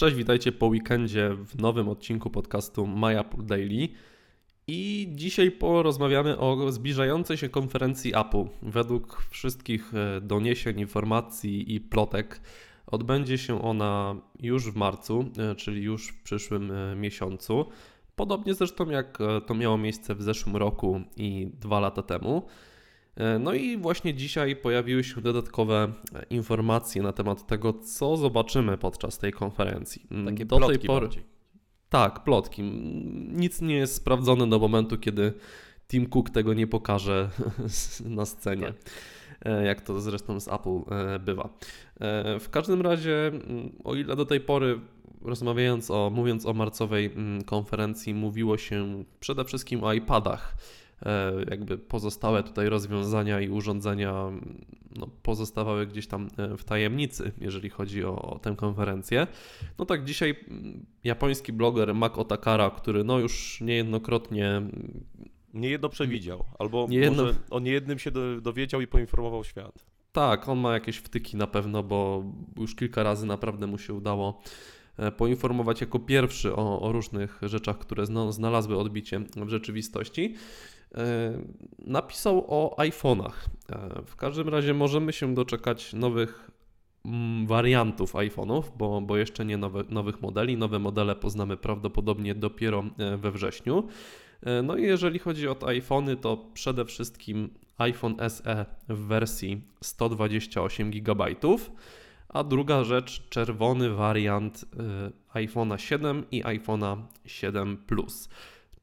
Cześć, witajcie po weekendzie w nowym odcinku podcastu My Apple Daily. I dzisiaj porozmawiamy o zbliżającej się konferencji Apple. Według wszystkich e, doniesień, informacji i plotek odbędzie się ona już w marcu, e, czyli już w przyszłym e, miesiącu. Podobnie zresztą jak to miało miejsce w zeszłym roku i dwa lata temu. E, no i właśnie dzisiaj pojawiły się dodatkowe e, informacje na temat tego, co zobaczymy podczas tej konferencji. Mm, Takie do tej pory. Bardziej. Tak, plotki. Nic nie jest sprawdzone do momentu, kiedy Tim Cook tego nie pokaże na scenie. Tak. E, jak to zresztą z Apple bywa. W każdym razie, mm, o ile do tej pory rozmawiając o, mówiąc o marcowej mm, konferencji, mówiło się przede wszystkim o iPadach jakby pozostałe tutaj rozwiązania i urządzenia no, pozostawały gdzieś tam e, w tajemnicy, jeżeli chodzi o, o tę konferencję. No tak dzisiaj mm, japoński bloger Mak Otakara, który no już niejednokrotnie Niejedno przewidział, albo niejedno... może o niejednym się dowiedział i poinformował świat. Tak, on ma jakieś wtyki na pewno, bo już kilka razy naprawdę mu się udało e, poinformować jako pierwszy o, o różnych rzeczach, które znalazły odbicie w rzeczywistości. E, napisał o iPhone'ach. E, w każdym razie możemy się doczekać nowych mm, wariantów iPhone'ów, bo, bo jeszcze nie nowe, nowych modeli. Nowe modele poznamy prawdopodobnie dopiero e, we wrześniu. No i jeżeli chodzi o iPhony, to przede wszystkim iPhone SE w wersji 128 GB, a druga rzecz czerwony wariant iPhone'a 7 i iPhone'a 7 Plus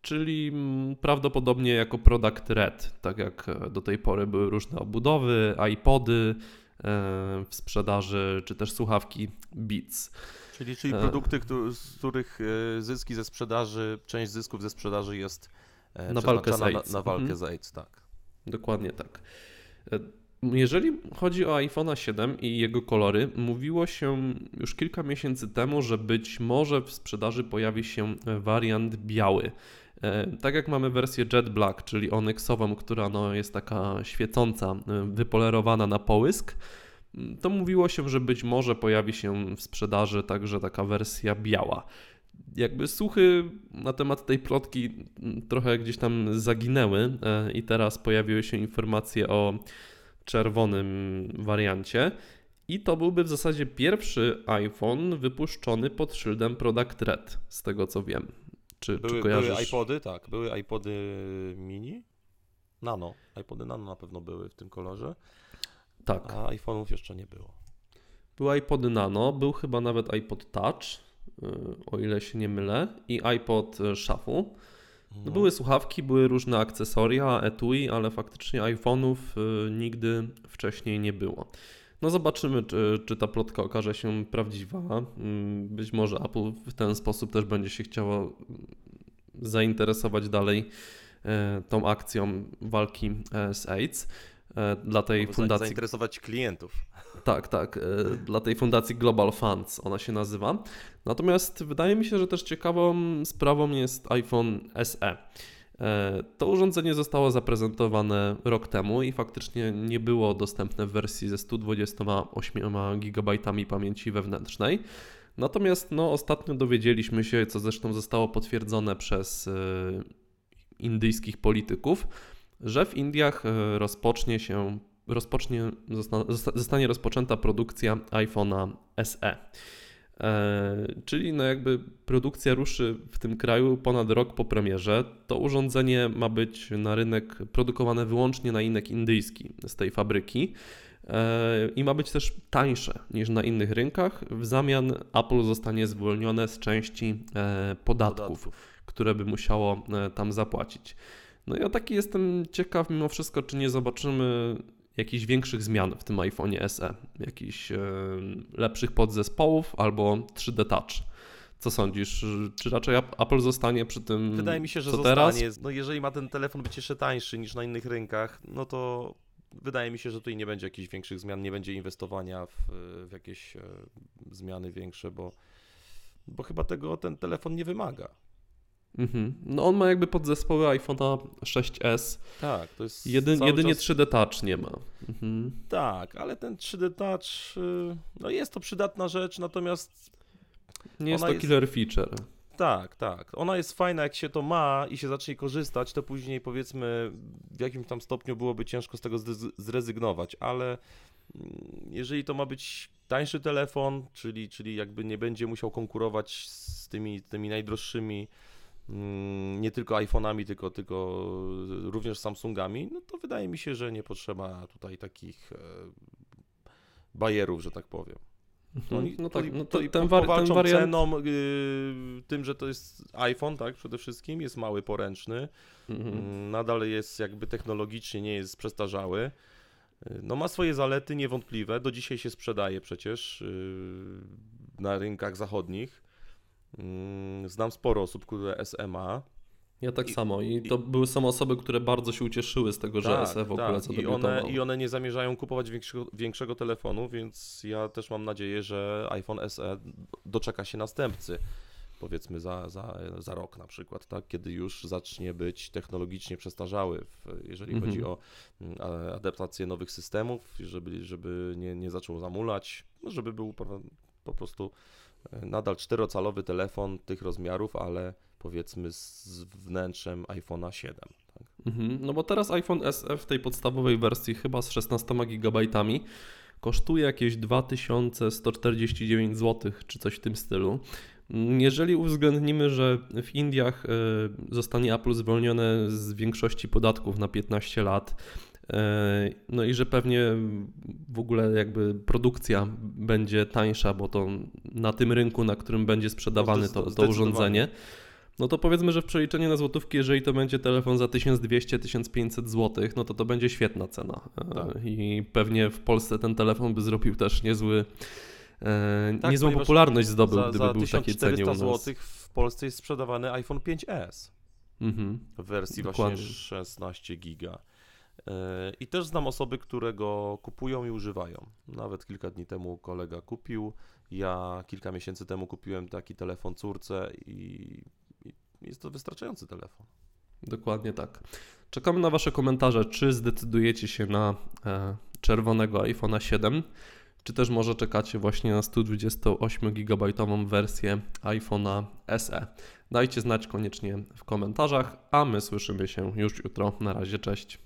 czyli mm, prawdopodobnie jako product red, tak jak e, do tej pory były różne obudowy, iPody e, w sprzedaży, czy też słuchawki Beats. Czyli, czyli e, produkty, z których zyski ze sprzedaży, część zysków ze sprzedaży jest na walkę z AIDS. Na, na walkę mhm. z AIDS, tak. Dokładnie tak. Jeżeli chodzi o iPhone'a 7 i jego kolory, mówiło się już kilka miesięcy temu, że być może w sprzedaży pojawi się wariant biały. E, tak jak mamy wersję Jet Black, czyli onyxową, która no jest taka świecąca, e, wypolerowana na połysk, to mówiło się, że być może pojawi się w sprzedaży także taka wersja biała. Jakby słuchy na temat tej plotki trochę gdzieś tam zaginęły e, i teraz pojawiły się informacje o czerwonym wariancie. I to byłby w zasadzie pierwszy iPhone wypuszczony pod szyldem Product Red, z tego co wiem. Czy, były, czy kojarzysz? Były iPody, tak. Były iPody mini. Nano. iPody nano na pewno były w tym kolorze. Tak. A iPhone'ów jeszcze nie było. Były iPody nano, był chyba nawet iPod Touch, y, o ile się nie mylę, i iPod Shuffle. No. no. Były słuchawki, były różne akcesoria, etui, ale faktycznie iPhone'ów y, nigdy wcześniej nie było. No zobaczymy, czy, czy ta plotka okaże się prawdziwa. Mm, być może Apple w ten sposób też będzie się chciało zainteresować dalej e, tą akcją walki e, z AIDS. E, dla tej fundacji. Zainteresować klientów. Tak, tak. Dla tej fundacji Global Funds ona się nazywa. Natomiast wydaje mi się, że też ciekawą sprawą jest iPhone SE. E, to urządzenie zostało zaprezentowane rok temu i faktycznie nie było dostępne w wersji ze 128 GB pamięci wewnętrznej. Natomiast no, ostatnio dowiedzieliśmy się, co zresztą zostało potwierdzone przez e, indyjskich polityków, że w Indiach e, rozpocznie się, rozpocznie, zostanie rozpoczęta produkcja iPhone'a SE. E, czyli no jakby produkcja ruszy w tym kraju ponad rok po premierze. To urządzenie ma być na rynek produkowane wyłącznie na rynek indyjski z tej fabryki e, i ma być też tańsze niż na innych rynkach. W zamian Apple zostanie zwolnione z części e, podatków, które by musiało tam zapłacić. No ja taki jestem ciekaw mimo wszystko, czy nie zobaczymy jakichś większych zmian w tym iPhone SE, jakichś lepszych podzespołów albo 3D Touch. Co sądzisz? Czy raczej Apple zostanie przy tym? Wydaje mi się, że co zostanie. Teraz? No jeżeli ma ten telefon być jeszcze tańszy niż na innych rynkach, no to wydaje mi się, że tutaj nie będzie jakichś większych zmian, nie będzie inwestowania w, w jakieś zmiany większe, bo, bo chyba tego ten telefon nie wymaga. Mhm. No on ma jakby podzespoły iPhone'a 6s. Tak, to jest. Jedy, jedynie czas... 3D Touch nie ma. Mhm. Tak, ale ten 3D Touch, y, no jest to przydatna rzecz, natomiast Nie jest to jest- killer feature. Tak, tak. Ona jest fajna, jak się to ma i się zacznie korzystać, to później powiedzmy w jakimś tam stopniu byłoby ciężko z tego zrez- zrezygnować, ale mm, jeżeli to ma być tańszy telefon, czyli, czyli jakby nie będzie musiał konkurować z tymi, tymi najdroższymi nie tylko iPhone'ami, tylko, tylko również Samsungami, no to wydaje mi się, że nie potrzeba tutaj takich e, bajerów, że tak powiem. Mhm. Oni, No tak, no to to ten, war, ten wariant... ceną, yy, tym, że to jest iPhone, tak, przede wszystkim, jest mały, poręczny, Mhm. mm, nadal jest jakby technologicznie, nie jest przestarzały. Yy, No ma swoje zalety niewątpliwe, do dzisiaj się sprzedaje przecież yy, na rynkach zachodnich. Yy, Znam sporo osób, które SE ma. Ja tak I- samo. I to były są osoby, które bardzo się ucieszyły z tego, że SE w ogóle I one, zadebiutował. I one nie zamierzają kupować większego, większego telefonu, więc ja też mam nadzieję, że iPhone SE doczeka się następcy. Powiedzmy za, za, za rok na przykład, tak? kiedy już zacznie być technologicznie przestarzały, w, jeżeli Mhm. chodzi o mm, adaptację nowych systemów, żeby, żeby nie, nie zaczął zamulać, no żeby był po, po prostu nadal czterocalowy telefon tych rozmiarów, ale powiedzmy z wnętrzem iPhone'a 7. Tak? Mhm. No bo teraz iPhone SE w tej podstawowej wersji chyba z 16 GB kosztuje jakieś 2149 zł czy coś w tym stylu. Mm, Jeżeli uwzględnimy, że w Indiach e, zostanie Apple zwolnione z większości podatków na 15 lat, e, no i że pewnie w ogóle jakby produkcja będzie tańsza, bo to na tym rynku, na którym będzie sprzedawany to, to urządzenie, no to powiedzmy, że w przeliczeniu na złotówki, jeżeli to będzie telefon za 1200-1500 zł, no to to będzie świetna cena. E, Tak. I pewnie w Polsce ten telefon by zrobił też niezły, e, Tak, niezłą popularność zdobył, za, gdyby za był w takiej cenie u 1400 nas. zł w Polsce jest sprzedawany iPhone 5S Mhm. w wersji Dokładnie. właśnie 16 giga. E, I też znam osoby, które go kupują i używają. Nawet kilka dni temu kolega kupił. Ja kilka miesięcy temu kupiłem taki telefon córce i, jest to wystarczający telefon. Dokładnie tak. Czekamy na Wasze komentarze, czy zdecydujecie się na e, czerwonego iPhone'a 7, czy też może czekacie właśnie na 128 GB wersję iPhone'a SE. Dajcie znać koniecznie w komentarzach, a my słyszymy się już jutro. Na razie, cześć.